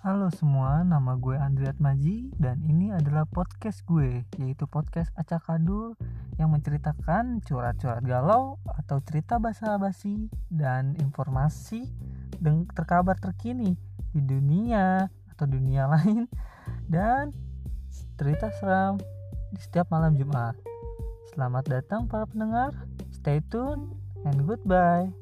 Halo semua, nama gue Andriat Maji dan ini adalah podcast gue, yaitu podcast Acak Adul yang menceritakan curhat-curhat galau atau cerita basa-basi dan informasi dan terkabar terkini di dunia atau dunia lain dan cerita seram di setiap malam Jumat. Selamat datang para pendengar, stay tune and goodbye.